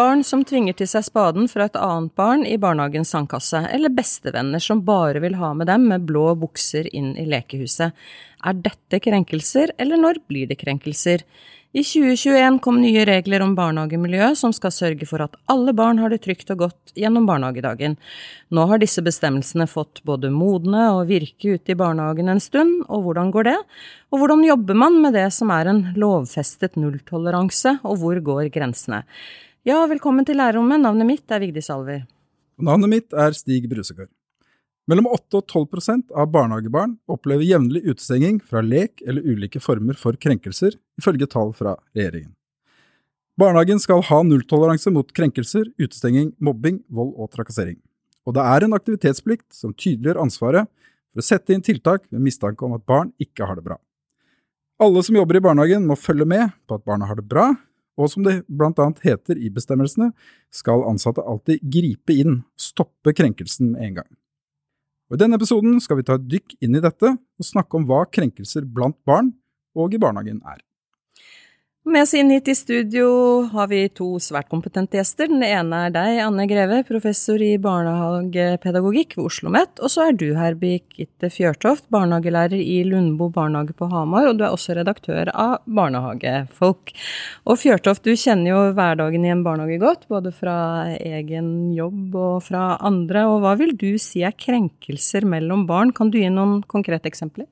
barn som tvinger til seg spaden fra et annet barn i barnehagens sandkasse, eller bestevenner som bare vil ha med dem med blå bukser inn i lekehuset. Er dette krenkelser, eller når blir det krenkelser? I 2021 kom nye regler om barnehagemiljø som skal sørge for at alle barn har det trygt og godt gjennom barnehagedagen. Nå har disse bestemmelsene fått både modne og virke ute i barnehagen en stund, og hvordan går det? Og hvordan jobber man med det som er en lovfestet nulltoleranse, og hvor går grensene? Ja, velkommen til lærerrommet, navnet mitt er Vigdis Alver. Navnet mitt er Stig Brusegård. Mellom 8 og 12% av barnehagebarn opplever jevnlig utestenging fra lek eller ulike former for krenkelser, ifølge tall fra regjeringen. Barnehagen skal ha nulltoleranse mot krenkelser, utestenging, mobbing, vold og trakassering. Og det er en aktivitetsplikt som tydeliggjør ansvaret for å sette inn tiltak ved mistanke om at barn ikke har det bra. Alle som jobber i barnehagen må følge med på at barna har det bra, og som det blant annet heter i bestemmelsene, skal ansatte alltid gripe inn, stoppe krenkelsen med en gang. Og I denne episoden skal vi ta et dykk inn i dette og snakke om hva krenkelser blant barn og i barnehagen er. Med oss inn hit i studio har vi to svært kompetente gjester. Den ene er deg, Anne Greve, professor i barnehagepedagogikk ved Oslo OsloMet. Og så er du her, Birgitte Fjørtoft, barnehagelærer i Lundbo barnehage på Hamar. Og du er også redaktør av Barnehagefolk. Og Fjørtoft, du kjenner jo hverdagen i en barnehage godt, både fra egen jobb og fra andre. Og hva vil du si er krenkelser mellom barn? Kan du gi noen konkrete eksempler?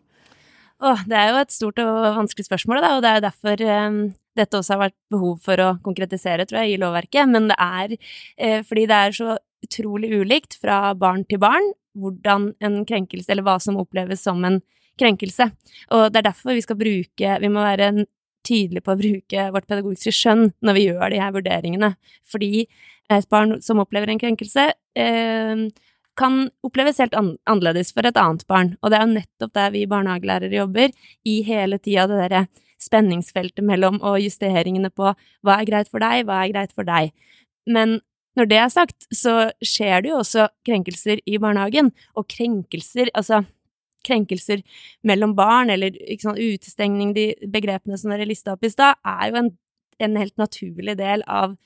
Åh, det er jo et stort og vanskelig spørsmål, da, og det er derfor um, dette også har vært behov for å konkretisere, tror jeg, i lovverket. Men det er eh, fordi det er så utrolig ulikt fra barn til barn hvordan en krenkelse, eller hva som oppleves som en krenkelse. Og det er derfor vi skal bruke Vi må være tydelige på å bruke vårt pedagogiske skjønn når vi gjør de her vurderingene. Fordi et barn som opplever en krenkelse, uh, kan oppleves helt an annerledes for et annet barn. Og det er jo nettopp der vi barnehagelærere jobber, i hele tida det derre spenningsfeltet mellom og justeringene på hva er greit for deg, hva er greit for deg. Men når det er sagt, så skjer det jo også krenkelser i barnehagen, og krenkelser, altså krenkelser mellom barn, eller sånn, utestengning, de begrepene som dere lista opp i stad, er jo en, en helt naturlig del av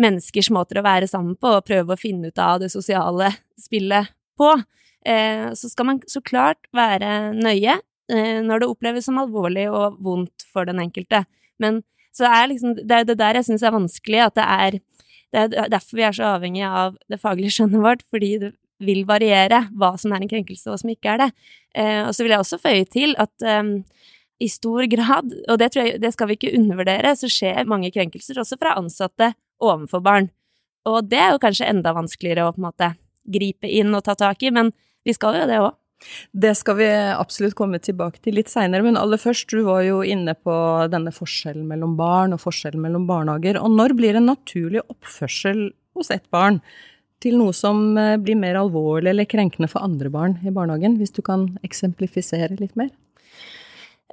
menneskers måter å være sammen på, og prøve å finne ut av det sosiale spillet på, eh, så skal man så klart være nøye eh, når det oppleves som alvorlig og vondt for den enkelte. Men så er liksom, det er det der jeg syns er vanskelig, at det er det er derfor vi er så avhengige av det faglige skjønnet vårt, fordi det vil variere hva som er en krenkelse, og som ikke er det. Eh, og så vil jeg også føye til at i stor grad, og det, jeg, det skal vi ikke undervurdere, så skjer mange krenkelser også fra ansatte overfor barn. Og det er jo kanskje enda vanskeligere å på en måte gripe inn og ta tak i, men vi skal jo det òg. Det skal vi absolutt komme tilbake til litt seinere, men aller først, du var jo inne på denne forskjellen mellom barn og forskjellen mellom barnehager. Og når blir en naturlig oppførsel hos ett barn til noe som eh, blir mer alvorlig eller krenkende for andre barn i barnehagen, hvis du kan eksemplifisere litt mer?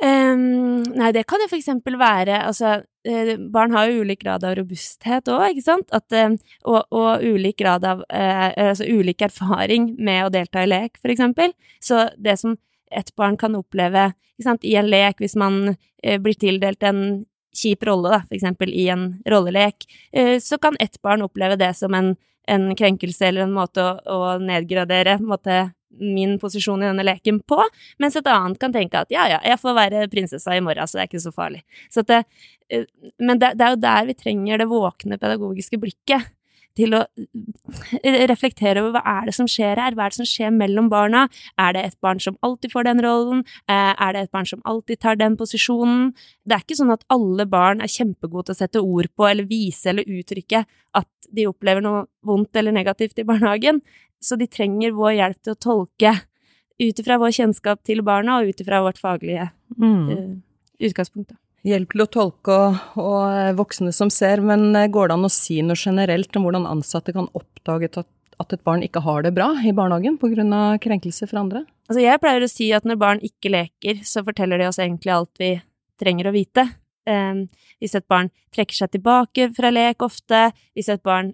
Um, nei, det kan jo for eksempel være Altså, barn har jo ulik grad av robusthet òg, ikke sant? At, uh, og, og, ulik grad av eh, Altså ulik erfaring med å delta i lek, for eksempel. Så det som et barn kan oppleve sant, i en lek, hvis man blir tildelt en kjip rolle, da, for eksempel i en rollelek, så kan ett barn oppleve det som en, en krenkelse eller en måte å, å nedgradere måte, min posisjon i denne leken på, mens et annet kan tenke at ja, ja, jeg får være prinsessa i morgen, så det er ikke så farlig. Så det, eh, men det, det, er jo der vi trenger det våkne pedagogiske blikket. Til å eh, reflektere over hva er det som skjer her, hva er det som skjer mellom barna? Er det et barn som alltid får den rollen? Eh, er det et barn som alltid tar den posisjonen? Det er ikke sånn at alle barn er kjempegode til å sette ord på eller vise eller uttrykke at de opplever noe vondt eller negativt i barnehagen så de trenger vår hjelp til å tolke ut ifra vår kjennskap til barna og ut ifra vårt faglige mm. uh, utgangspunkt. Hjelp til å tolke og, og, eh, voksne som ser, men eh, går det an å si noe generelt om hvordan ansatte kan oppdage at, at et barn ikke har det bra i barnehagen pga. krenkelser fra andre? Altså jeg pleier å si at når barn ikke leker, så forteller de oss egentlig alt vi trenger å vite. Um, hvis et barn trekker seg tilbake fra lek ofte, hvis et barn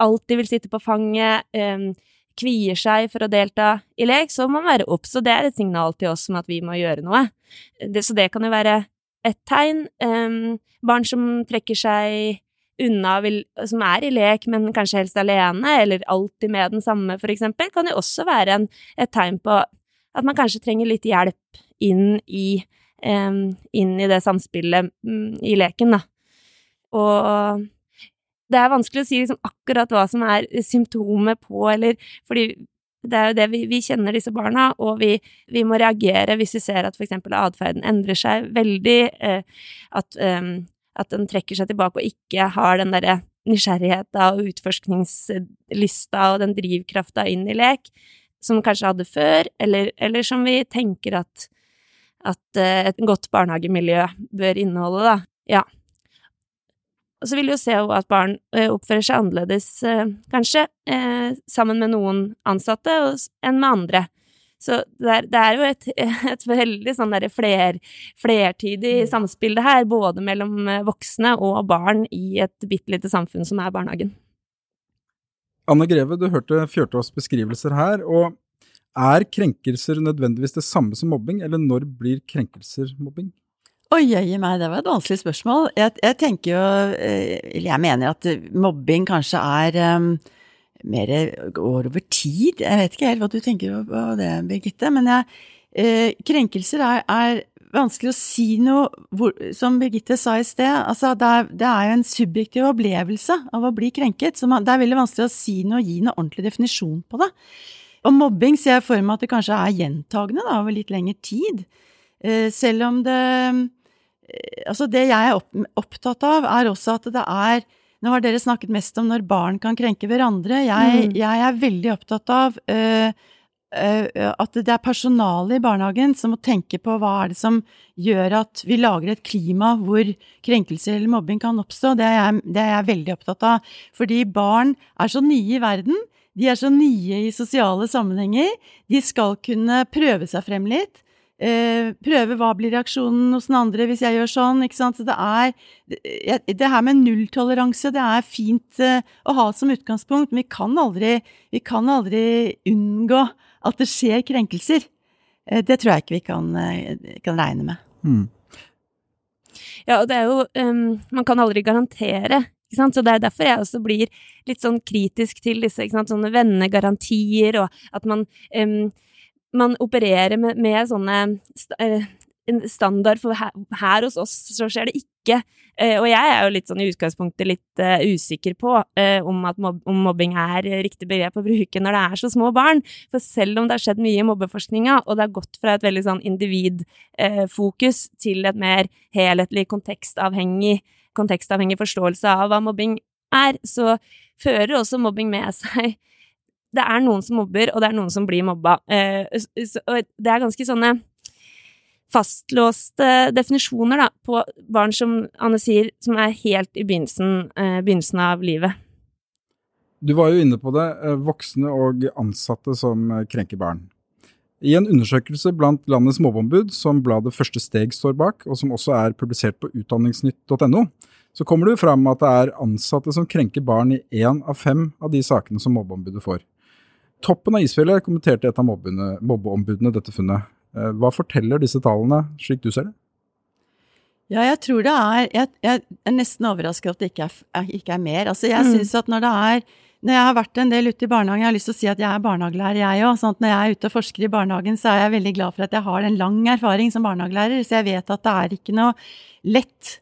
alltid vil sitte på fanget, um, kvier seg for å delta i lek, så må man være obs, og det er et signal til oss om at vi må gjøre noe. Det, så det kan jo være et tegn. Um, barn som trekker seg unna, vil, som er i lek, men kanskje helst alene, eller alltid med den samme, for eksempel, kan jo også være en, et tegn på at man kanskje trenger litt hjelp inn i, um, inn i det samspillet um, i leken, da. Og det er vanskelig å si liksom akkurat hva som er symptomet på, eller fordi det er jo det vi, vi kjenner disse barna, og vi, vi, må reagere hvis vi ser at eksempel atferden endrer seg veldig, eh, at, um, at den trekker seg tilbake og ikke har den derre nysgjerrigheten og utforskningslysta og den drivkrafta inn i lek som kanskje hadde før, eller, eller som vi tenker at, at uh, et godt barnehagemiljø bør inneholde, da. Ja. Og så vil jo se at barn eh, oppfører seg annerledes, eh, kanskje, eh, sammen med noen ansatte enn med andre. Så det er, det er jo et, et, veldig sånn derre fler, flertidig mm. samspill det her, både mellom voksne og barn i et bitte lite samfunn som er barnehagen. Anne Greve, du hørte Fjørtofts beskrivelser her, og er krenkelser nødvendigvis det samme som mobbing, eller når blir krenkelser mobbing? Oi, jøye meg, det var et vanskelig spørsmål. Jeg, jeg, tenker jo, eh, eller jeg mener at mobbing kanskje er um, mer går over tid. Jeg vet ikke helt hva du tenker på det, Birgitte. Men jeg, eh, krenkelser er, er, vanskelig å si noe hvor, Som Birgitte sa i sted, altså det er, det er, jo en subjektiv opplevelse av å bli krenket. Så man, det er veldig vanskelig å si noe og gi noe ordentlig definisjon på det. Og mobbing ser jeg for meg at det kanskje er gjentagende da, over litt lengre tid. Eh, selv om det altså det jeg er opptatt av, er også at det er Nå har dere snakket mest om når barn kan krenke hverandre. Jeg, mm. jeg er veldig opptatt av uh, at det er personalet i barnehagen som må tenke på hva er det som gjør at vi lager et klima hvor krenkelser eller mobbing kan oppstå. Det er jeg, det er jeg veldig opptatt av. Fordi barn er så nye i verden. De er så nye i sosiale sammenhenger. De skal kunne prøve seg frem litt. Eh, prøve hva blir reaksjonen hos den andre hvis jeg gjør sånn. ikke sant? Så det er Det her med nulltoleranse, det er fint eh, å ha som utgangspunkt, men vi kan aldri, vi kan aldri unngå at det skjer krenkelser. Eh, det tror jeg ikke vi kan, kan regne med. Mm. Ja, og det er jo um, Man kan aldri garantere ikke sant? Så det er derfor jeg også blir litt sånn kritisk til disse ikke sant? sånne vennegarantier, og at man um, man opererer med, med sånne eh, standard for her, her, hos oss så skjer det ikke. Eh, og jeg er jo litt sånn i utgangspunktet litt uh, usikker på uh, om, mob om, mobbing er riktig begrep å bruke når det er så små barn. For selv om det har skjedd mye i mobbeforskninga, og det har gått fra et veldig sånn individfokus uh, til et mer helhetlig kontekstavhengig, kontekstavhengig forståelse av hva mobbing er, så fører også mobbing med seg det er noen som mobber, og det er noen som blir mobba. Eh, og det er ganske sånne fastlåste definisjoner da, på barn som Anne sier, som er helt i begynnelsen, eh, begynnelsen av livet. Du var jo inne på det, eh, voksne og ansatte som krenker barn. I en undersøkelse blant landets mobbeombud, som bladet Første steg står bak, og som også er publisert på utdanningsnytt.no, så kommer det jo fram at det er ansatte som krenker barn i én av fem av de sakene som mobbeombudet får. Toppen av isfjellet kommenterte et av mobbeombudene dette funnet. Eh, hva forteller disse tallene, slik du ser det? Ja, jeg tror det er Jeg, jeg er nesten overrasket at det ikke er, ikke er mer. Altså, jeg mm. syns at når det er Når jeg har vært en del ute i barnehagen, jeg har lyst til å si at jeg er barnehagelærer, jeg òg. Sånn når jeg er ute og forsker i barnehagen, så er jeg veldig glad for at jeg har en lang erfaring som barnehagelærer. Så jeg vet at det er ikke noe lett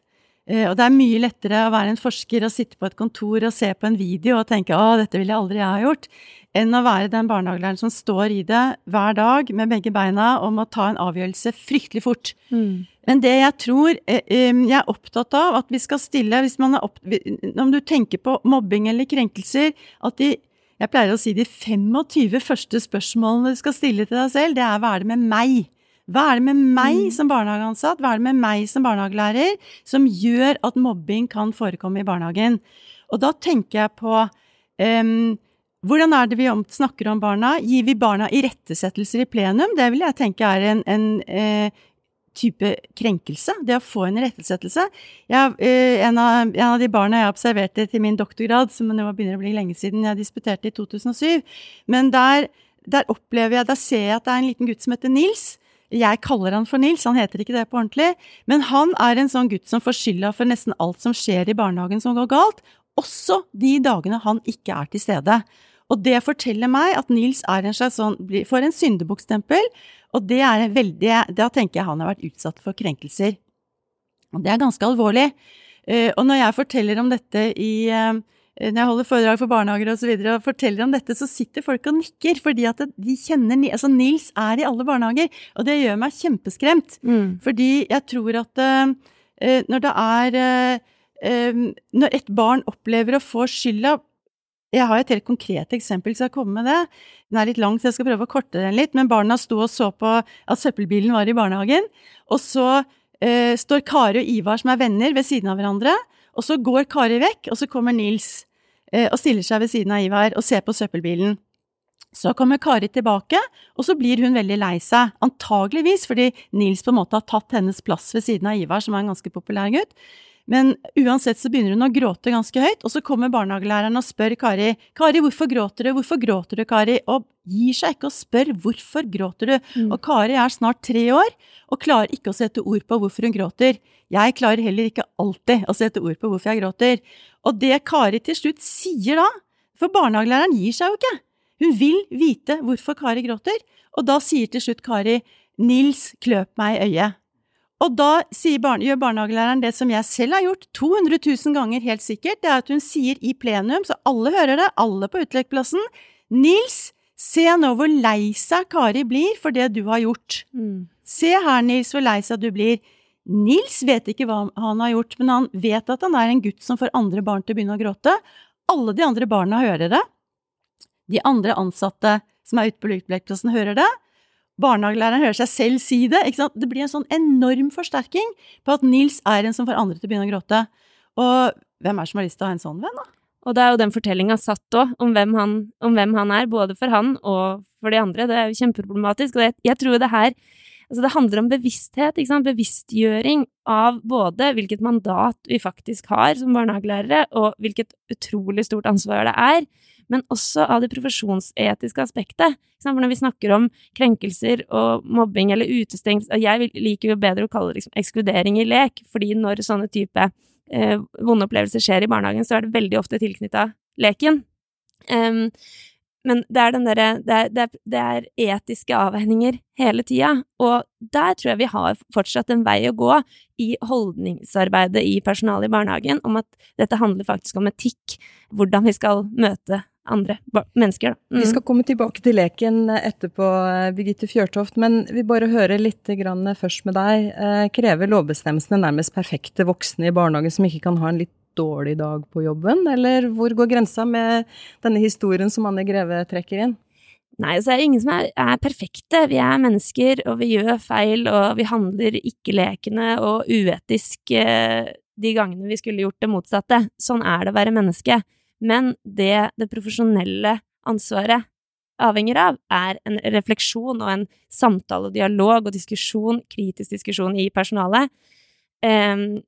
og det er mye lettere å være en forsker og sitte på et kontor og se på en video og tenke 'Å, dette ville jeg aldri jeg ha gjort', enn å være den barnehagelæreren som står i det hver dag med begge beina og må ta en avgjørelse fryktelig fort. Mm. Men det jeg tror eh, Jeg er opptatt av at vi skal stille hvis man er opp, Om du tenker på mobbing eller krenkelser, at de Jeg pleier å si de 25 første spørsmålene du skal stille til deg selv, det er 'hva er det med meg'? Hva er det med meg mm. som barnehageansatt, hva er det med meg som barnehagelærer, som gjør at mobbing kan forekomme i barnehagen? Og da tenker jeg på um, hvordan er det vi snakker om barna? Gir vi barna irettesettelser i plenum? Det vil jeg tenke er en, en eh, type krenkelse, det å få en irettesettelse. Eh, en, av, en, av, de barna jeg observerte til min doktorgrad, som nå begynner å bli lenge siden, jeg disputerte i 2007, men der, der opplever jeg, der ser jeg at det er en liten gutt som heter Nils, Jeg kaller han for Nils, han heter ikke det på ordentlig. Men han er en sånn gutt som får skylda for nesten alt som skjer i barnehagen som går galt, også de dagene han ikke er til stede. Og det forteller meg at Nils er en slags sånn, får en syndebukkstempel, og det er veldig Da tenker jeg han har vært utsatt for krenkelser. Og det er ganske alvorlig. Eh, og når jeg forteller om dette i eh, når jeg holder foredrag for barnehager og så videre, og forteller om dette, så sitter folk og nikker, fordi at de kjenner Altså, Nils er i alle barnehager, og det gjør meg kjempeskremt. Mm. Fordi jeg tror at uh, når det er uh, Når et barn opplever å få skylda Jeg har et helt konkret eksempel, så jeg kommer med det. Den er litt lang, så jeg skal prøve å korte den litt. Men barna sto og så på at søppelbilen var i barnehagen, og så uh, står Kari og Ivar, som er venner, ved siden av hverandre. Og så går Kari vekk, og så kommer Nils eh, og stiller seg ved siden av Ivar og ser på søppelbilen. Så kommer Kari tilbake, og så blir hun veldig lei seg. Antageligvis fordi Nils på en måte har tatt hennes plass ved siden av Ivar, som er en ganske populær gutt. Men uansett så begynner hun å gråte ganske høyt, og så kommer barnehagelæreren og spør Kari Kari, hvorfor gråter du, hvorfor gråter du, Kari? Og gir seg ikke og spør hvorfor gråter du. Mm. Og Kari er snart tre år og klarer ikke å sette ord på hvorfor hun gråter. Jeg klarer heller ikke alltid å sette ord på hvorfor jeg gråter. Og det Kari til slutt sier da, for barnehagelæreren gir seg jo ikke, hun vil vite hvorfor Kari gråter, og da sier til slutt Kari Nils kløp meg i øyet. Og da barne, gjør barnehagelæreren det som jeg selv har gjort 200 000 ganger helt sikkert, det er at hun sier i plenum, så alle hører det, alle på utelekkplassen, Nils, se nå hvor lei seg Kari blir for det du har gjort. Mm. Se her, Nils, hvor lei seg du blir. Nils vet ikke hva han har gjort, men han vet at han er en gutt som får andre barn til å begynne å gråte. Alle de andre barna hører det. De andre ansatte som er ute på utelekkplassen, hører det. Barnehagelæreren hører seg selv si det. Det blir en sånn enorm forsterking på at Nils er en som får andre til å begynne å gråte. Og hvem er det som har lyst til å ha en sånn venn, da? Og det er jo den fortellinga satt òg, om, om hvem han er, både for han og for de andre. Det er jo kjempeproblematisk. Og jeg, jeg tror det her Altså, det handler om bevissthet? Bevisstgjøring av både hvilket mandat vi faktisk har som barnehagelærere, og hvilket utrolig stort ansvar det er, men også av det profesjonsetiske aspektet. Når vi snakker om krenkelser og mobbing eller utestengt Jeg liker jo bedre å kalle det liksom ekskludering i lek, fordi når sånne type eh, vonde opplevelser skjer i barnehagen, så er det veldig ofte tilknytta leken. Em, men det er, den derre- det, det, det er etiske avveininger hele tida, og der tror jeg vi har fortsatt en vei å gå i holdningsarbeidet i personalet i barnehagen, om at dette handler faktisk om etikk, hvordan vi skal møte andre mennesker. Mm. Vi skal komme tilbake til leken etterpå, Birgitte Fjørtoft, men vi bare hører litt først med deg. Eh, Krever lovbestemmelsene nærmest perfekte voksne i barnehagen som ikke kan ha en litt dårlig dag på jobben, eller hvor går grensa med denne historien som Anne Greve trekker inn? Nei, så er det ingen som er, er perfekte. Vi er mennesker, og vi gjør feil, og vi handler ikke-lekende og uetisk eh, de gangene vi skulle gjort det motsatte. Sånn er det å være menneske. Men det det profesjonelle ansvaret avhenger av, er en refleksjon og en samtale og dialog og diskusjon, kritisk diskusjon i personalet. Um,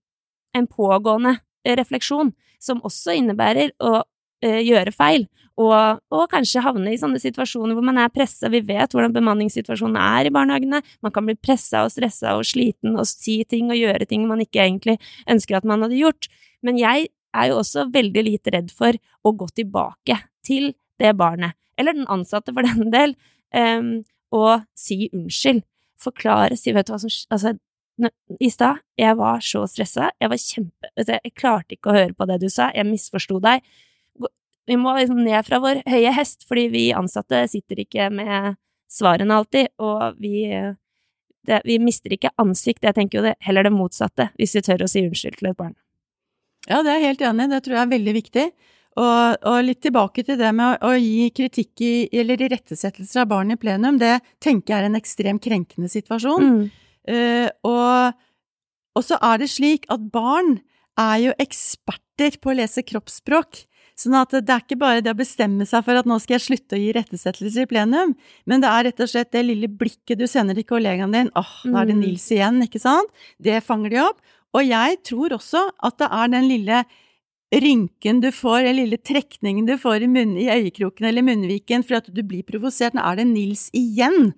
en pågående refleksjon, som også innebærer å eh, gjøre feil, og, og kanskje havne i sånne situasjoner hvor man er pressa. Vi vet hvordan bemanningssituasjonen er i barnehagene. Man kan bli pressa og stressa og sliten og si ting og gjøre ting man ikke egentlig ønsker at man hadde gjort. Men jeg er jo også veldig lite redd for å gå tilbake til det barnet, eller den ansatte for den del, um, og si unnskyld. Forklare, si vet du hva som. Altså, i stad, jeg var så stressa, jeg var kjempe Jeg klarte ikke å høre på det du sa, jeg misforsto deg. Vi må liksom ned fra vår høye hest, fordi vi ansatte sitter ikke med svarene alltid, og vi det, Vi mister ikke ansikt, jeg tenker jo det, heller det motsatte, hvis vi tør å si unnskyld til et barn. Ja, det er jeg helt enig i. Det tror jeg er veldig viktig. Og, og litt tilbake til det med å, å gi kritikk i, eller irettesettelser av barn i plenum, det tenker jeg er en ekstremt krenkende situasjon. Mm. Eh, og, og så er det slik at barn er jo eksperter på å lese kroppsspråk. Sånn at det er ikke bare det å bestemme seg for at nå skal jeg slutte å gi rettesettelser i plenum, men det er rett og slett det lille blikket du sender til kollegaen din. åh, da er det Mm. Nils igjen, ikke sant? Det fanger de opp. Og jeg tror også at det er den lille rynken du får, den lille trekningen du får i, munn, i øyekroken eller munnviken fordi at du blir provosert. Nå er det Nils igjen.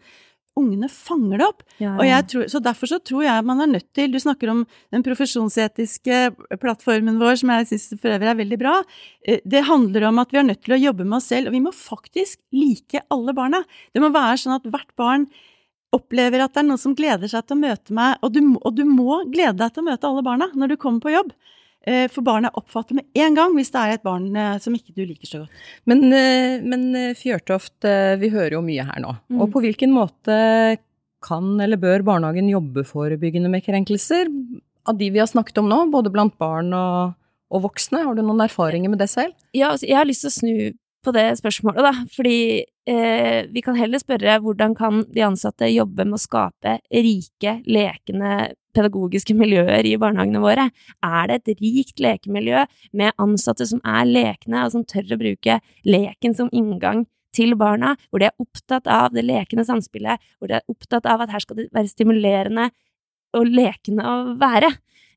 Ungene fanger det opp. Ja, Og jeg tror, så derfor så tror jeg man er nødt til Du snakker om den profesjonsetiske plattformen vår, som jeg syns for øvrig er veldig bra. Eh, Det handler om at vi er nødt til å jobbe med oss selv, og vi må faktisk like alle barna. Det må være sånn at hvert barn opplever at det er noen som gleder seg til å møte meg, og du, og du må glede deg til å møte alle barna når du kommer på jobb. Eh, For barnet oppfatter med en gang hvis det er et barn eh, som ikke du liker så godt. Men, eh, men Fjørtoft, vi hører jo mye her nå. Mm. Og på hvilken måte kan eller bør barnehagen jobbe forebyggende med krenkelser? Av de vi har snakket om nå, både blant barn og, og voksne, har du noen erfaringer med det selv? Ja, altså, jeg har lyst til å snu på det spørsmålet, da. Fordi eh, vi kan heller spørre hvordan kan de ansatte jobbe med å skape rike, lekende pedagogiske miljøer i barnehagene våre? Er det et rikt lekemiljø med ansatte som er lekne, og som tør å bruke leken som inngang til barna, hvor de er opptatt av det lekende samspillet, hvor de er opptatt av at her skal det være stimulerende og lekende å være?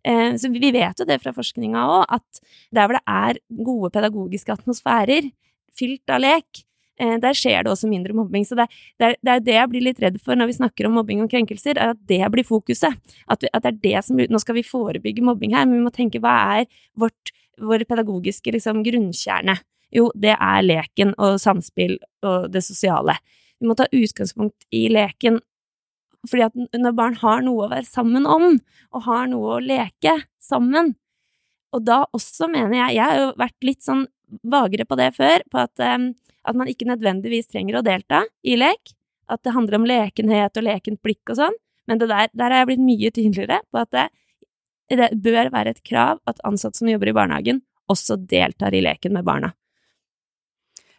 Eh, Så vi vet jo det fra forskninga òg, at der hvor det er gode pedagogiske atmosfærer, fylt av lek, eh, der skjer det også mindre mobbing. Så det, det, er, det jeg blir litt redd for når vi snakker om mobbing og krenkelser, er at det blir fokuset. At, vi, at det er det som Nå skal vi forebygge mobbing her, men vi må tenke hva er vårt, vår pedagogiske liksom, grunnkjerne? Jo, det er leken og samspill og det sosiale. Vi må ta utgangspunkt i leken, fordi at når barn har noe å være sammen om, og har noe å leke sammen, og da også mener jeg Jeg har jo vært litt sånn vagere på det før, på at, eh, at man ikke nødvendigvis trenger å delta i lek. At det handler om lekenhet og lekent blikk og sånn. Men der, der har jeg blitt mye tydeligere på at det, det bør være et krav at ansatte som jobber i barnehagen, også deltar i leken med barna.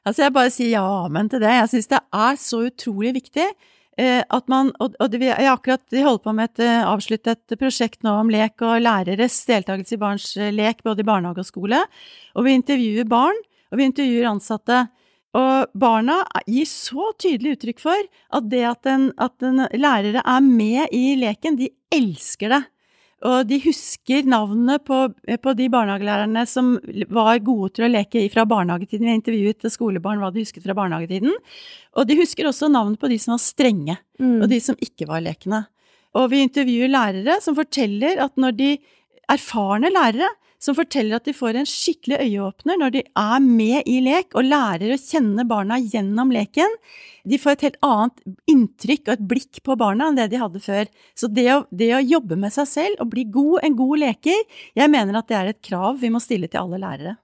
Altså, jeg bare sier ja amen til det. Jeg syns det er så utrolig viktig. Eh, At man, og og vi- jeg akkurat de holder på med et eh, avsluttet prosjekt nå om lek og læreres deltakelse i barns eh, lek, både i barnehage og skole. Og vi intervjuer barn, og vi intervjuer ansatte. Og barna gir så tydelig uttrykk for at det at, en, at en lærere er med i leken, de elsker det. Og de husker navnene på, på de barnehagelærerne som var gode til å leke fra barnehagetiden. Vi intervjuet skolebarn hva de husket fra barnehagetiden. Og de husker også navnet på de som var strenge, og de som ikke var lekende. Og vi intervjuer lærere som forteller at når de erfarne lærere som forteller at de får en skikkelig øyeåpner når de er med i lek og lærer å kjenne barna gjennom leken. De får et helt annet inntrykk og et blikk på barna enn det de hadde før. Så det å, det å jobbe med seg selv og bli god, en god leker, jeg mener at det er et krav vi må stille til alle lærere.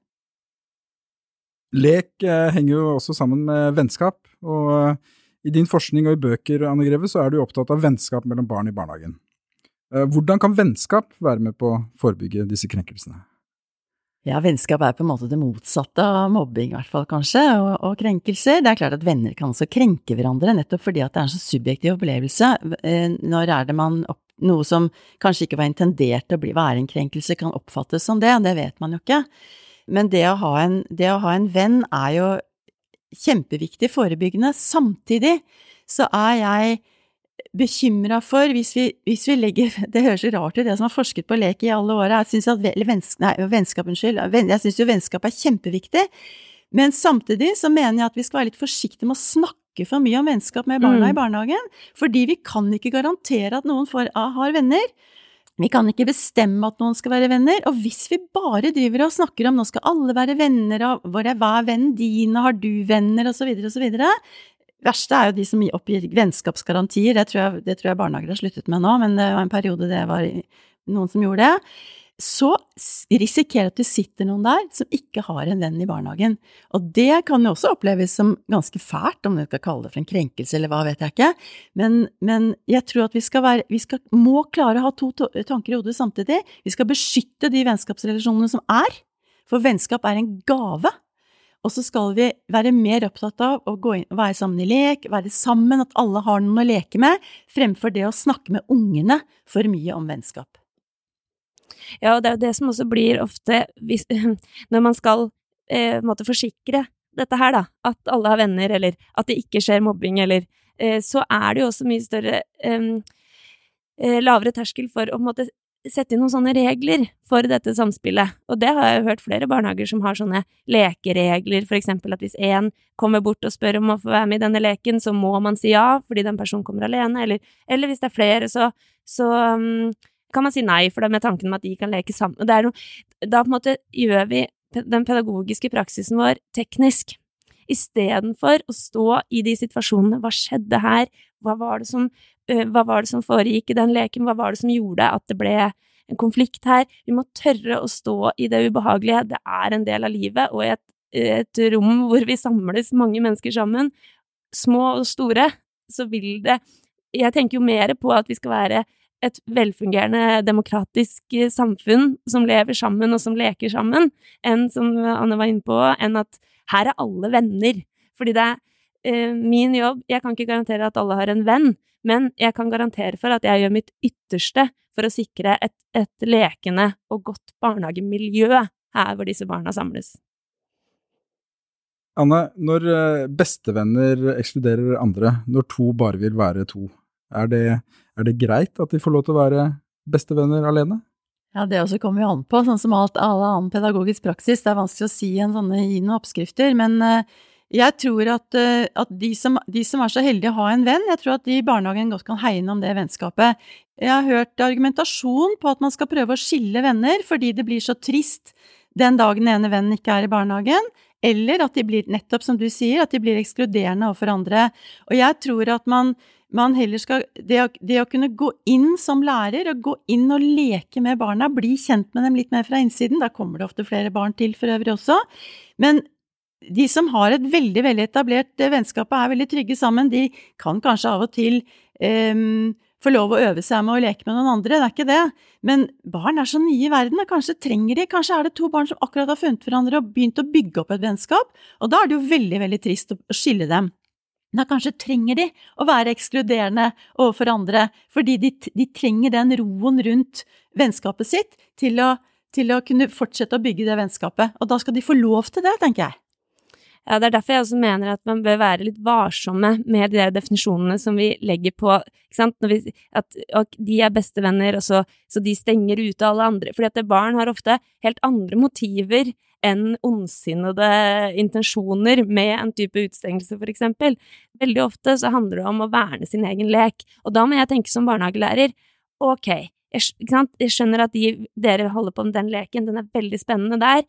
Lek eh, henger jo også sammen med vennskap, og eh, i din forskning og i bøker, Anne Greve, så er du opptatt av vennskap mellom barn i barnehagen. Eh, Hvordan kan vennskap være med på å forebygge disse krenkelsene? Ja, vennskap er på en måte det motsatte av mobbing, i hvert fall kanskje, og, og krenkelser. Det er klart at venner kan også krenke hverandre, nettopp fordi at det er en så subjektiv opplevelse. Eh, Når er det man opp, noe som kanskje ikke var intendert å bli, være en krenkelse, kan oppfattes som det? Det vet man jo ikke. Men det å ha en, å ha en venn er jo kjempeviktig forebyggende. Samtidig så er jeg bekymra for, hvis vi, hvis vi legger Det høres jo rart ut, det som har forsket på lek i alle åra. Jeg syns vennskap. Venn- jo vennskap er kjempeviktig. Men samtidig så mener jeg at vi skal være litt forsiktige med å snakke for mye om vennskap med barna Mm. i barnehagen. Fordi vi kan ikke garantere at noen får, har venner. Vi kan ikke bestemme at noen skal være venner, og hvis vi bare driver og snakker om nå skal alle være venner, og hvor er hva er vennen din, og har du venner, og så Verste er jo de som oppgir vennskapsgarantier, det tror, jeg, det tror jeg barnehager har sluttet med nå, men det var en periode det var noen som gjorde det. Så risikerer at det sitter noen der som ikke har en venn i barnehagen. Og det kan jo også oppleves som ganske fælt, om du skal kalle det for en krenkelse eller hva vet jeg ikke. Men, men jeg tror at vi, skal være, vi skal, må klare å ha to tanker i hodet samtidig. Vi skal beskytte de vennskapsrelasjonene som er, for vennskap er en gave. Og så skal vi være mer opptatt av å inn, være sammen i lek, være sammen, at alle har noen å leke med, fremfor det å snakke med ungene for mye om vennskap. Ja, og det er jo det som også blir ofte hvis, Når man skal eh, måtte forsikre dette her, da, at alle har venner, eller at det ikke skjer mobbing, eller eh, Så er det jo også mye større eh, Lavere terskel for å måte sette inn noen sånne regler for dette samspillet. Og det har jeg hørt flere barnehager som har sånne lekeregler, for eksempel at hvis én kommer bort og spør om å få være med i denne leken, så må man si ja fordi den personen kommer alene, eller, eller hvis det er flere, så, så um, kan man si nei, for det er med tanken om at de kan leke sammen. Det er noe, da på en måte gjør vi den pedagogiske praksisen vår teknisk. Istedenfor å stå i de situasjonene Hva skjedde her? Hva var, som, uh, hva var det som foregikk i den leken? Hva var det som gjorde at det ble en konflikt her? Vi må tørre å stå i det ubehagelige. Det er en del av livet, og i et, et rom hvor vi samles mange mennesker sammen, små og store, så vil det Jeg tenker jo mer på at vi skal være et velfungerende demokratisk samfunn som lever sammen og som leker sammen, enn som Anne var inne på, enn at her er alle venner. Fordi det er eh, min jobb Jeg kan ikke garantere at alle har en venn, men jeg kan garantere for at jeg gjør mitt ytterste for å sikre et, et lekende og godt barnehagemiljø her hvor disse barna samles. Anne, når eh, bestevenner ekskluderer andre, når to bare vil være to, er det, er det greit at de får lov til å være bestevenner alene? Ja, det også kommer jo an på, sånn som alt all annen pedagogisk praksis. Det er vanskelig å si en sånne, gi noen oppskrifter, men uh, jeg tror at, uh, at de, som, de, som, er så heldige å ha en venn, jeg tror at de i barnehagen godt kan hegne om det vennskapet. Jeg har hørt argumentasjon på at man skal prøve å skille venner fordi det blir så trist den dagen den ene vennen ikke er i barnehagen, eller at de blir, nettopp som du sier, at de blir ekskluderende overfor andre. Og jeg tror at man man heller skal det å, det å, kunne gå inn som lærer, og gå inn og leke med barna, bli kjent med dem litt mer fra innsiden, da kommer det ofte flere barn til for øvrig også, men de som har et veldig, veldig etablert eh, vennskap og er veldig trygge sammen, de kan kanskje av og til um, få lov å øve seg med å leke med noen andre, det er ikke det, men barn er så nye i verden, og kanskje trenger de, kanskje er det to barn som akkurat har funnet hverandre og begynt å bygge opp et vennskap, og da er det jo veldig, veldig trist å skille dem. Da kanskje trenger de å være ekskluderende overfor andre, fordi de, de trenger den roen rundt vennskapet sitt til å, til å, kunne fortsette å bygge det vennskapet. Og da skal de få lov til det, tenker jeg. Ja, det er derfor jeg også mener at man bør være litt varsomme med de der definisjonene som vi legger på ikke sant? Vi, at, de er bestevenner, og så, så de stenger ute alle andre. Fordi at barn har ofte helt andre motiver enn ondsinnede intensjoner med en type utestengelse, eksempel. Veldig ofte så handler det om å verne sin egen lek, og da må jeg tenke som barnehagelærer, ok, jeg, jeg skjønner at de, dere holder på med den leken, den er veldig spennende der.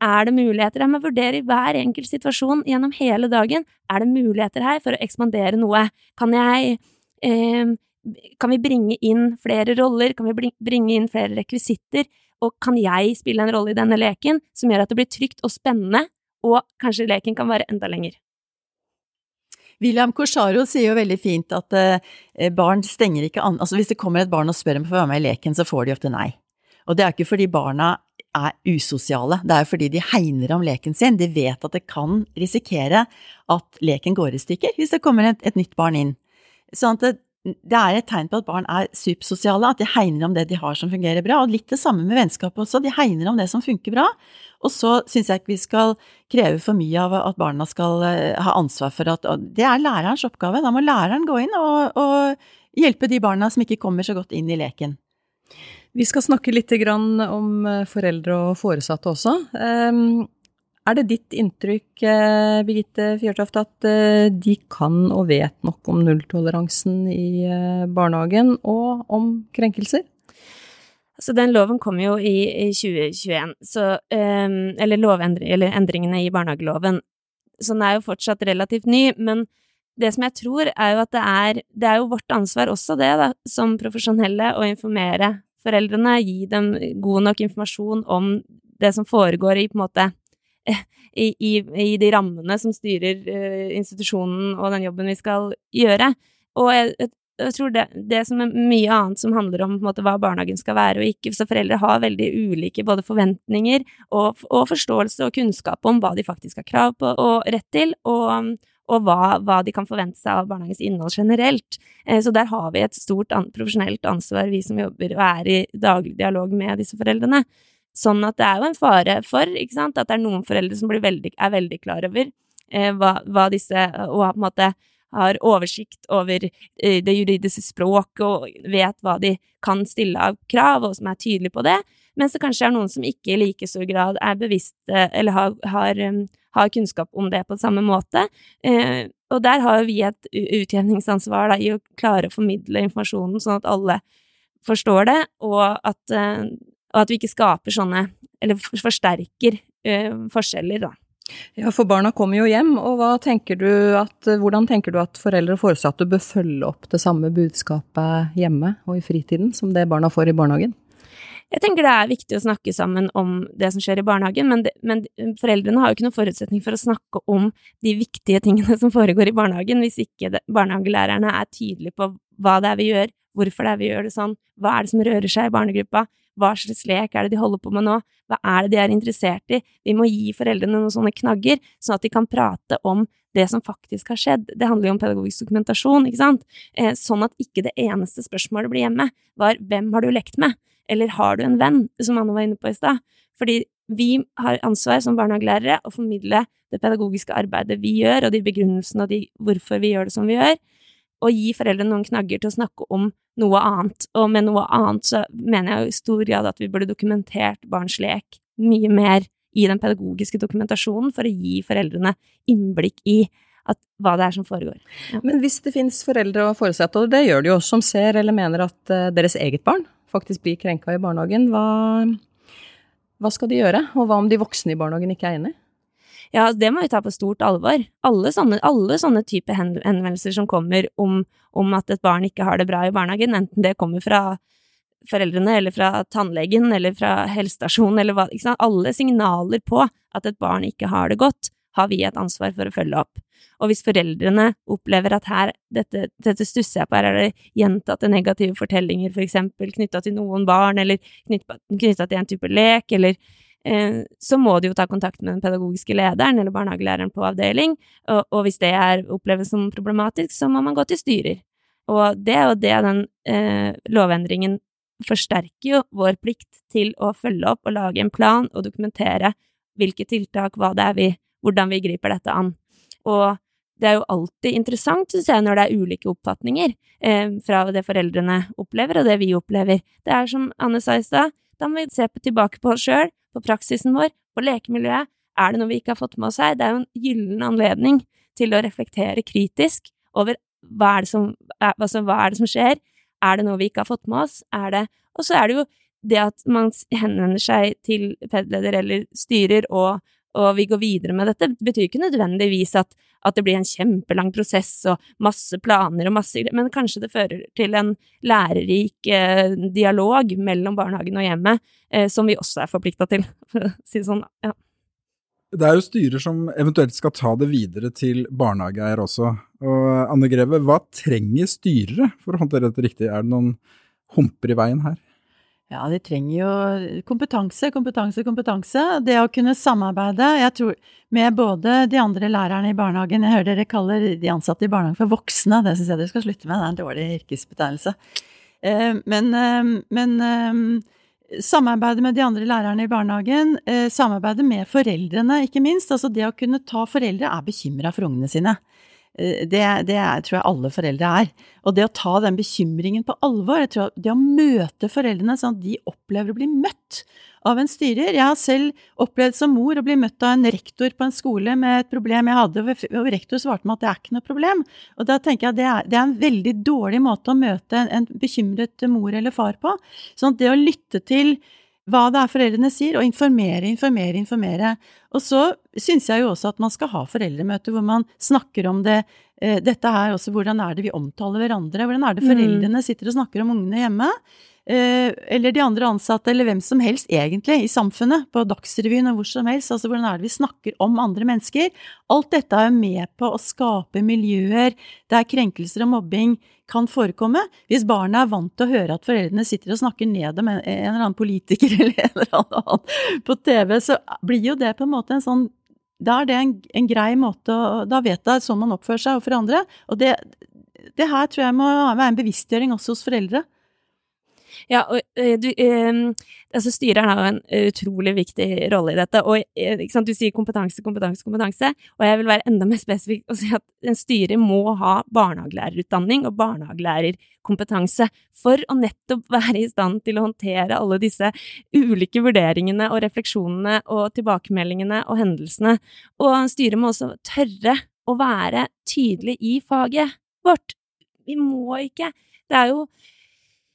Er det muligheter? Jeg må vurdere hver enkelt situasjon gjennom hele dagen. Er det muligheter her for å ekspandere noe? Kan jeg eh, Kan vi bringe inn flere roller? Kan vi bringe inn flere rekvisitter? Og kan jeg spille en rolle i denne leken som gjør at det blir trygt og spennende, og kanskje leken kan vare enda lenger. William Corsaro sier jo veldig fint at eh, barn stenger ikke an... Altså hvis det kommer et barn og spør om å få være med i leken, så får de ofte nei. Og det er ikke fordi barna er usosiale, det er fordi de hegner om leken sin. De vet at det kan risikere at leken går i stykker hvis det kommer et, et nytt barn inn. Sånn at det er et tegn på at barn er supersosiale, at de hegner om det de har som fungerer bra. Og litt det samme med vennskapet også, de hegner om det som funker bra. Og så syns jeg ikke vi skal kreve for mye av at barna skal eh, ha ansvar for at Det er lærerens oppgave. Da må læreren gå inn og, og hjelpe de barna som ikke kommer så godt inn i leken. Vi skal snakke litt om eh, foreldre og foresatte også. Ehm, er det ditt inntrykk, eh, Birgitte Fjørtoft, at eh, de kan og vet nok om nulltoleransen i eh, barnehagen, og om krenkelser? Så den loven kom jo i, i 2021, så, um, eller, eller endringene i barnehageloven. Så den er jo fortsatt relativt ny, men det som jeg tror, er jo at det er Det er jo vårt ansvar også, det, da, som profesjonelle, å informere foreldrene, gi dem god nok informasjon om det som foregår i på en måte i, i, de rammene som styrer uh, institusjonen og den jobben vi skal gjøre. Og jeg, jeg tror det, det, som er mye annet som handler om måte, hva barnehagen skal være og ikke, så foreldre har veldig ulike både forventninger og, og, forståelse og kunnskap om hva de faktisk har krav på og rett til, og, og hva, hva, de kan forvente seg av barnehagens innhold generelt. Eh, så der har vi et stort profesjonelt ansvar, vi som jobber og er i daglig dialog med disse foreldrene. Sånn at det er jo en fare for ikke sant, at det er noen foreldre som veldig, er veldig klar over eh, hva, hva, disse Og på en måte har oversikt over eh, det juridiske språket og vet hva de kan stille av krav, og som er tydelige på det, mens det kanskje er noen som ikke i like stor grad er bevisst eller har, har, har kunnskap om det på samme måte. Eh, og der har vi et utjevningsansvar da, i å klare å formidle informasjonen sånn at alle forstår det, og at, eh, og at vi ikke skaper sånne, eller forsterker uh, forskjeller, da. Ja, for barna kommer jo hjem, og tenker at, hvordan tenker du at foreldre og foresatte bør følge opp det samme budskapet hjemme og i fritiden som det barna får i barnehagen? Jeg tenker det er viktig å snakke sammen om det som skjer i barnehagen, men, det, men, foreldrene har jo ikke noen forutsetning for å snakke om de viktige tingene som foregår i barnehagen, hvis ikke det, barnehagelærerne er tydelige på hva det er vi gjør, hvorfor det er vi gjør det sånn, hva er det som rører seg i barnegruppa, hva slags lek er det de holder på med nå, hva er det de er interessert i, vi må gi foreldrene noen sånne knagger, sånn at de kan prate om det som faktisk har skjedd. Det handler jo om pedagogisk dokumentasjon, ikke sant, eh, sånn at ikke det eneste spørsmålet blir hjemme var hvem har du lekt med? Eller har du en venn, som Anne var inne på i stad? Fordi vi har ansvar som barnehagelærere å formidle det pedagogiske arbeidet vi gjør, og de begrunnelsene og de hvorfor vi gjør det som vi gjør, og gi foreldrene noen knagger til å snakke om noe annet. Og med noe annet så mener jeg jo i stor grad at vi burde dokumentert barns lek mye mer i den pedagogiske dokumentasjonen for å gi foreldrene innblikk i at, hva det er som foregår. Ja. Men hvis det finnes foreldre og foresatte, og det gjør det jo, som ser eller mener at uh, deres eget barn faktisk blir krenka i barnehagen, hva, hva skal de gjøre? Og hva om de voksne i barnehagen ikke er enig? Ja, det må vi ta på stort alvor. Alle sånne, alle sånne typer henvendelser som kommer om, om, at et barn ikke har det bra i barnehagen, enten det kommer fra foreldrene eller fra tannlegen eller fra helsestasjonen eller hva, ikke sant? alle signaler på at et barn ikke har det godt, har vi et ansvar for å følge opp. Og hvis foreldrene opplever at her, dette, dette stusser jeg på, her er det gjentatte negative fortellinger, for eksempel knytta til noen barn, eller knytta til en type lek, eller så må du jo ta kontakt med den pedagogiske lederen eller barnehagelæreren på avdeling, og, og hvis det er, oppleves som problematisk, så må man gå til styrer. Og det er jo det den eh, lovendringen forsterker jo vår plikt til å følge opp og lage en plan og dokumentere hvilke tiltak, hva det er vi, hvordan vi griper dette an. Og det er jo alltid interessant, synes jeg, når det er ulike oppfatninger eh, fra det foreldrene opplever og det vi opplever. Det er som Anne sa i stad, da må vi se på, tilbake på oss sjøl, på praksisen vår, på lekemiljøet. Er det noe vi ikke har fått med oss her? Det er jo en gyllen anledning til å reflektere kritisk over hva er, som, altså, hva er det som skjer, er det noe vi ikke har fått med oss? Er det Og så er det jo det at man henvender seg til PED-leder eller styrer, og, og, vi går videre med dette, betyr ikke nødvendigvis at, at, det blir en kjempelang prosess og masse planer og masse greier, Men kanskje det fører til en lærerik eh, dialog mellom barnehagen og hjemmet, eh, som vi også er forplikta til, for å si det sånn. Ja. Det er jo styrer som eventuelt skal ta det videre til barnehageeier også. Og Anne Greve, hva trenger styrere for å håndtere dette riktig? Er det noen humper i veien her? Ja, de trenger jo kompetanse, kompetanse, kompetanse. Det å kunne samarbeide jeg tror, med både de andre lærerne i barnehagen Jeg hører dere kaller de ansatte i barnehagen for voksne. Det syns jeg dere skal slutte med. Det er en dårlig yrkesbetegnelse. Eh, men, eh, men eh, Samarbeide med de andre lærerne i barnehagen, eh, samarbeide med foreldrene, ikke minst. Altså det å kunne ta Foreldre er bekymra for ungene sine. Eh, det, det er, tror jeg alle foreldre er. Og det å ta den bekymringen på alvor, jeg tror det å møte foreldrene sånn at de opplever å bli møtt av en styrer. Jeg har selv opplevd som mor å bli møtt av en rektor på en skole med et problem jeg hadde, og rektor svarte meg at det er ikke noe problem. Og da tenker jeg at det er, det er en veldig dårlig måte å møte en, en bekymret mor eller far på. Sånn at det å lytte til hva det er foreldrene sier, og informere, informere, informere. Og så syns jeg jo også at man skal ha foreldremøter hvor man snakker om det. Eh, dette her også, hvordan er det vi omtaler hverandre? Hvordan er det mm. foreldrene sitter og snakker om ungene hjemme? Eh, eller de andre ansatte, eller hvem som helst egentlig i samfunnet, på Dagsrevyen og hvor som helst. Altså hvordan er det vi snakker om andre mennesker? Alt dette er med på å skape miljøer der krenkelser og mobbing kan forekomme. Hvis barna er vant til å høre at foreldrene sitter og snakker ned om en, eller annen politiker eller en eller annen på TV, så blir jo det på en måte en sånn da er det en, en grei måte å Da vet jeg sånn man oppfører seg overfor andre. Og det, det her tror jeg må være en bevisstgjøring også hos foreldre. Ja, og eh, du, altså styreren har en utrolig viktig rolle i dette. Og eh, sant, du sier kompetanse, kompetanse, kompetanse. Og jeg vil være enda mer spesifikk og si at en styrer må ha barnehagelærerutdanning og barnehagelærerkompetanse for å nettopp være i stand til å håndtere alle disse ulike vurderingene og refleksjonene og tilbakemeldingene og hendelsene. Og styret må også tørre å være tydelig i faget vårt. Vi må ikke Det er jo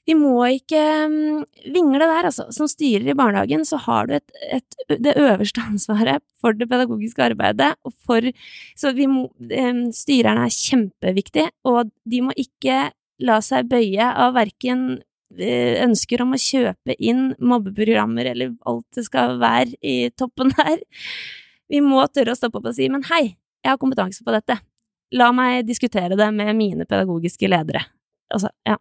vi må ikke um, vingle der, altså. Som styrer i barnehagen så har du et, et, det øverste ansvaret for det pedagogiske arbeidet, og for Så må Styrerne er kjempeviktige, og de må ikke la seg bøye av verken uh, ønsker om å kjøpe inn mobbeprogrammer eller alt det skal være i toppen der. Vi må tørre å stoppe opp og si men hei, jeg har kompetanse på dette. La meg diskutere det med mine pedagogiske ledere. Altså, ja.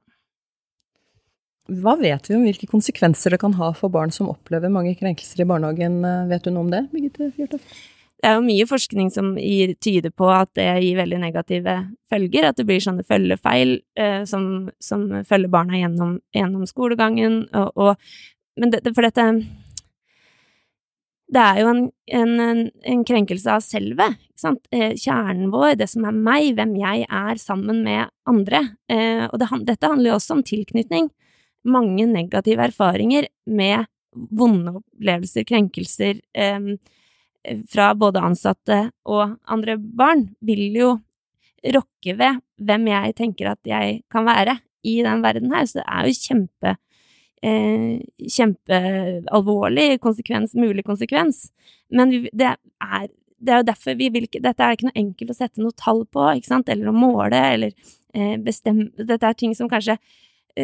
Hva vet vi om hvilke konsekvenser det kan ha for barn som opplever mange krenkelser i barnehagen? Vet du noe om det, Birgitte Fjørtoft? Det er jo mye forskning som gir, tyder på at det gir veldig negative følger, at det blir sånne følgefeil eh, som, som, følger barna gjennom, gjennom skolegangen, og, og, men det, for dette det er jo en, en, en krenkelse av selve, eh, kjernen vår, det som er meg, hvem jeg er sammen med andre. Eh, og det, dette handler jo også om tilknytning. Mange negative erfaringer med vonde opplevelser, krenkelser, eh, fra både ansatte og andre barn, vil jo rokke ved hvem jeg tenker at jeg kan være i den verden her. Så det er jo kjempe eh, kjempealvorlig konsekvens, mulig konsekvens. Men det, er, det er jo derfor vi vil ikke Dette er ikke noe enkelt å sette noe tall på, ikke sant, eller å måle, eller eh, bestemme Dette er ting som kanskje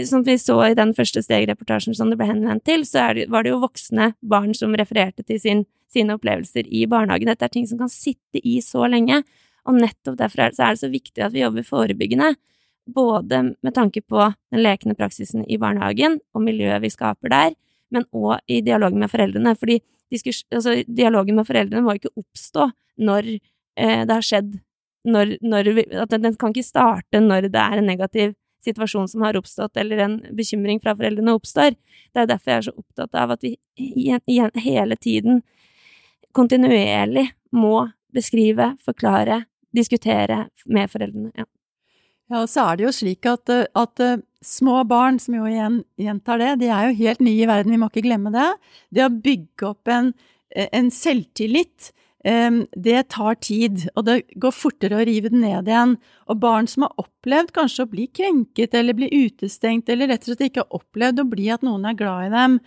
som vi så i den første stegreportasjen som det ble henvendt til, så det, var det jo voksne barn som refererte til sin, sine opplevelser i barnehagen. Dette er ting som kan sitte i så lenge, og nettopp derfor er det, er det så viktig at vi jobber forebyggende både med tanke på den lekende praksisen i barnehagen og miljøet vi skaper der, men òg i dialogen med foreldrene. Fordi altså, dialogen med foreldrene må ikke oppstå når eh, det har skjedd når, når at Den kan ikke starte når det er en negativ situasjon som har oppstått, eller en bekymring fra foreldrene oppstår. Det er derfor jeg er så opptatt av at vi hele tiden kontinuerlig må beskrive, forklare, diskutere med foreldrene. Ja. Ja, og så er det jo slik at, at små barn, som jo igjen gjentar det, de er jo helt nye i verden, vi må ikke glemme det. Det å bygge opp en, en selvtillit, det tar tid, og det går fortere å rive den ned igjen. Og barn som har opplevd kanskje å bli krenket eller bli utestengt, eller rett og slett ikke har opplevd å bli at noen er glad i dem,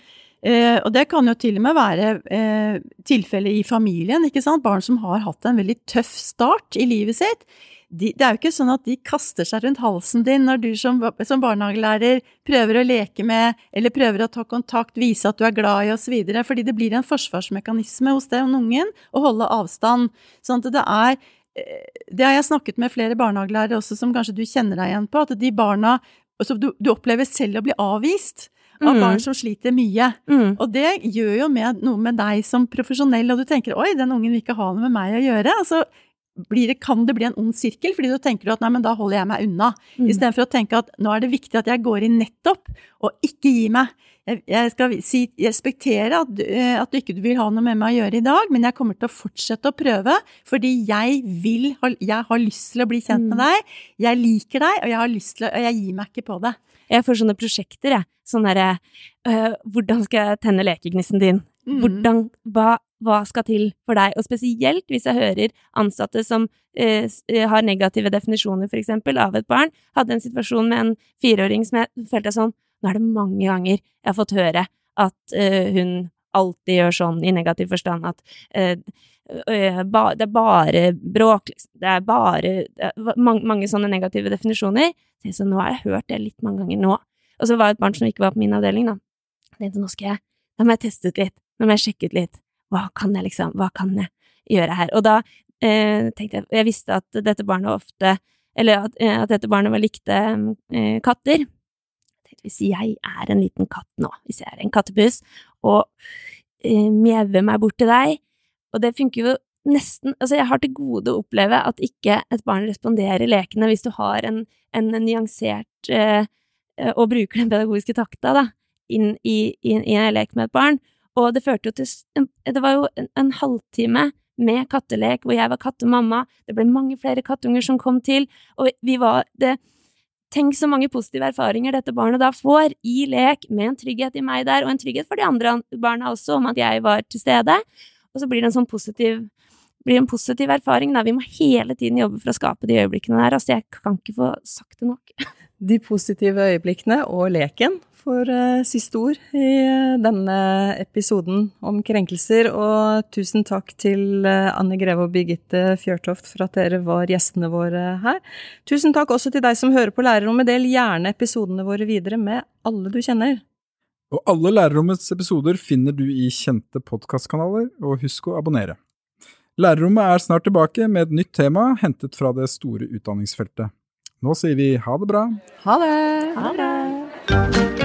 Uh, og det kan jo til og med være uh, tilfellet i familien, ikke sant? Barn som har hatt en veldig tøff start i livet sitt de, det er jo ikke sånn at de kaster seg rundt halsen din når du som, som, barnehagelærer prøver å leke med, eller prøver å ta kontakt, vise at du er glad i osv., fordi det blir en forsvarsmekanisme hos den ungen å holde avstand. Sånn at det er eh, Det har jeg snakket med flere barnehagelærere også, som kanskje du kjenner deg igjen på, at de barna altså du, du opplever selv å bli avvist av mm. barn som sliter mye. Mm. Og det gjør jo med, noe med deg som profesjonell, og du tenker 'oi, den ungen vil ikke ha noe med meg å gjøre'. Altså, det, kan det bli en ond sirkel, fordi da tenker du at nei, men da holder jeg meg unna. Mm. Istedenfor å tenke at nå er det viktig at jeg går inn nettopp, og ikke gi meg. Jeg, jeg skal si, jeg respekterer at, uh, at, du ikke vil ha noe med meg å gjøre i dag, men jeg kommer til å fortsette å prøve, fordi jeg vil, jeg har lyst til å bli kjent med mm. deg, jeg liker deg, og jeg har lyst til å, og jeg gir meg ikke på det. Jeg får sånne prosjekter, jeg. Sånn derre øh, Hvordan skal jeg tenne lekegnissen din? Mm. Hvordan, hva, hva, skal til for deg? Og spesielt hvis jeg hører ansatte som eh, eh har negative definisjoner, for eksempel, av et barn. Hadde en situasjon med en fireåring som jeg følte sånn Nå er det mange ganger jeg har fått høre at eh, hun alltid gjør sånn i negativ forstand at eh, ba, det er bare bråk, liksom. Det er bare det er mange, mange, sånne negative definisjoner. Så nå har jeg hørt det litt mange ganger nå. Og så var det et barn som ikke var på min avdeling, da. Tenkte nå skal jeg, da må jeg teste ut litt. Nå må jeg sjekke ut litt. Hva kan jeg liksom, hva kan jeg gjøre her? Og da eh, tenkte jeg Jeg visste at dette barnet ofte Eller at, eh, at dette barnet var likte eh, katter. Hvis jeg er en liten katt nå, hvis jeg er en kattepuss, og eh, mjauer meg bort til deg Og det funker jo nesten Altså, jeg har til gode å oppleve at ikke et barn responderer lekende hvis du har en, en nyansert eh, og bruker den pedagogiske takta, da. inn i, i, i en lek med et barn, og det førte jo til Det var jo en, en halvtime med kattelek hvor jeg var kattemamma, det ble mange flere kattunger som kom til, og vi var det Tenk så mange positive erfaringer dette barnet da får i lek, med en trygghet i meg der, og en trygghet for de andre barna også, om at jeg var til stede. Og så blir det en sånn positiv blir en positiv erfaring. Da. Vi må hele tiden jobbe for å skape de øyeblikkene der. Altså, jeg kan ikke få sagt det nok. De positive øyeblikkene og leken får uh, siste ord i uh, denne episoden om krenkelser. Og tusen takk til uh, Anne Greve og Birgitte Fjørtoft for at dere var gjestene våre her. Tusen takk også til deg som hører på Lærerrommet. Del gjerne episodene våre videre med alle du kjenner. Og alle Lærerrommets episoder finner du i kjente podkastkanaler, og husk å abonnere. Lærerrommet er snart tilbake med et nytt tema hentet fra det store utdanningsfeltet. Nå sier vi ha det bra. Ha det! Ha det!